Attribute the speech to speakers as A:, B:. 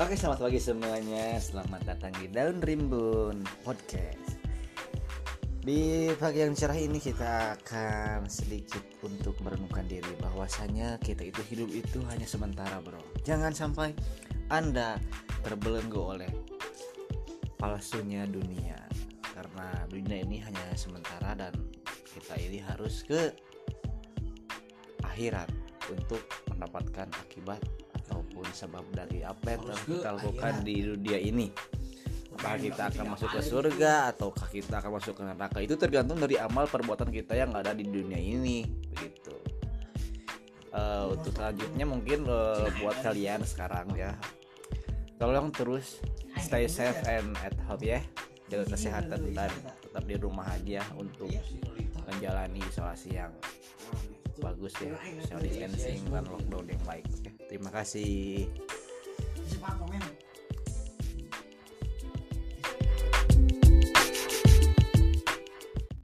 A: Oke selamat pagi semuanya. Selamat datang di Daun Rimbun Podcast. Di pagi yang cerah ini kita akan sedikit untuk merenungkan diri bahwasanya kita itu hidup itu hanya sementara bro. Jangan sampai anda terbelenggu oleh palsunya dunia. Karena dunia ini hanya sementara dan kita ini harus ke akhirat untuk mendapatkan akibat ataupun sebab dari apa yang telah kita lakukan di dunia ini? Apakah kita akan masuk ke surga ataukah kita akan masuk ke neraka? Itu tergantung dari amal perbuatan kita yang ada di dunia ini begitu uh, untuk selanjutnya mungkin uh, buat kalian sekarang ya. Tolong terus stay safe and at home ya. Jaga kesehatan dan tetap di rumah aja untuk menjalani isolasi yang bagus ya social distancing dan lockdown yang baik. Oke terima kasih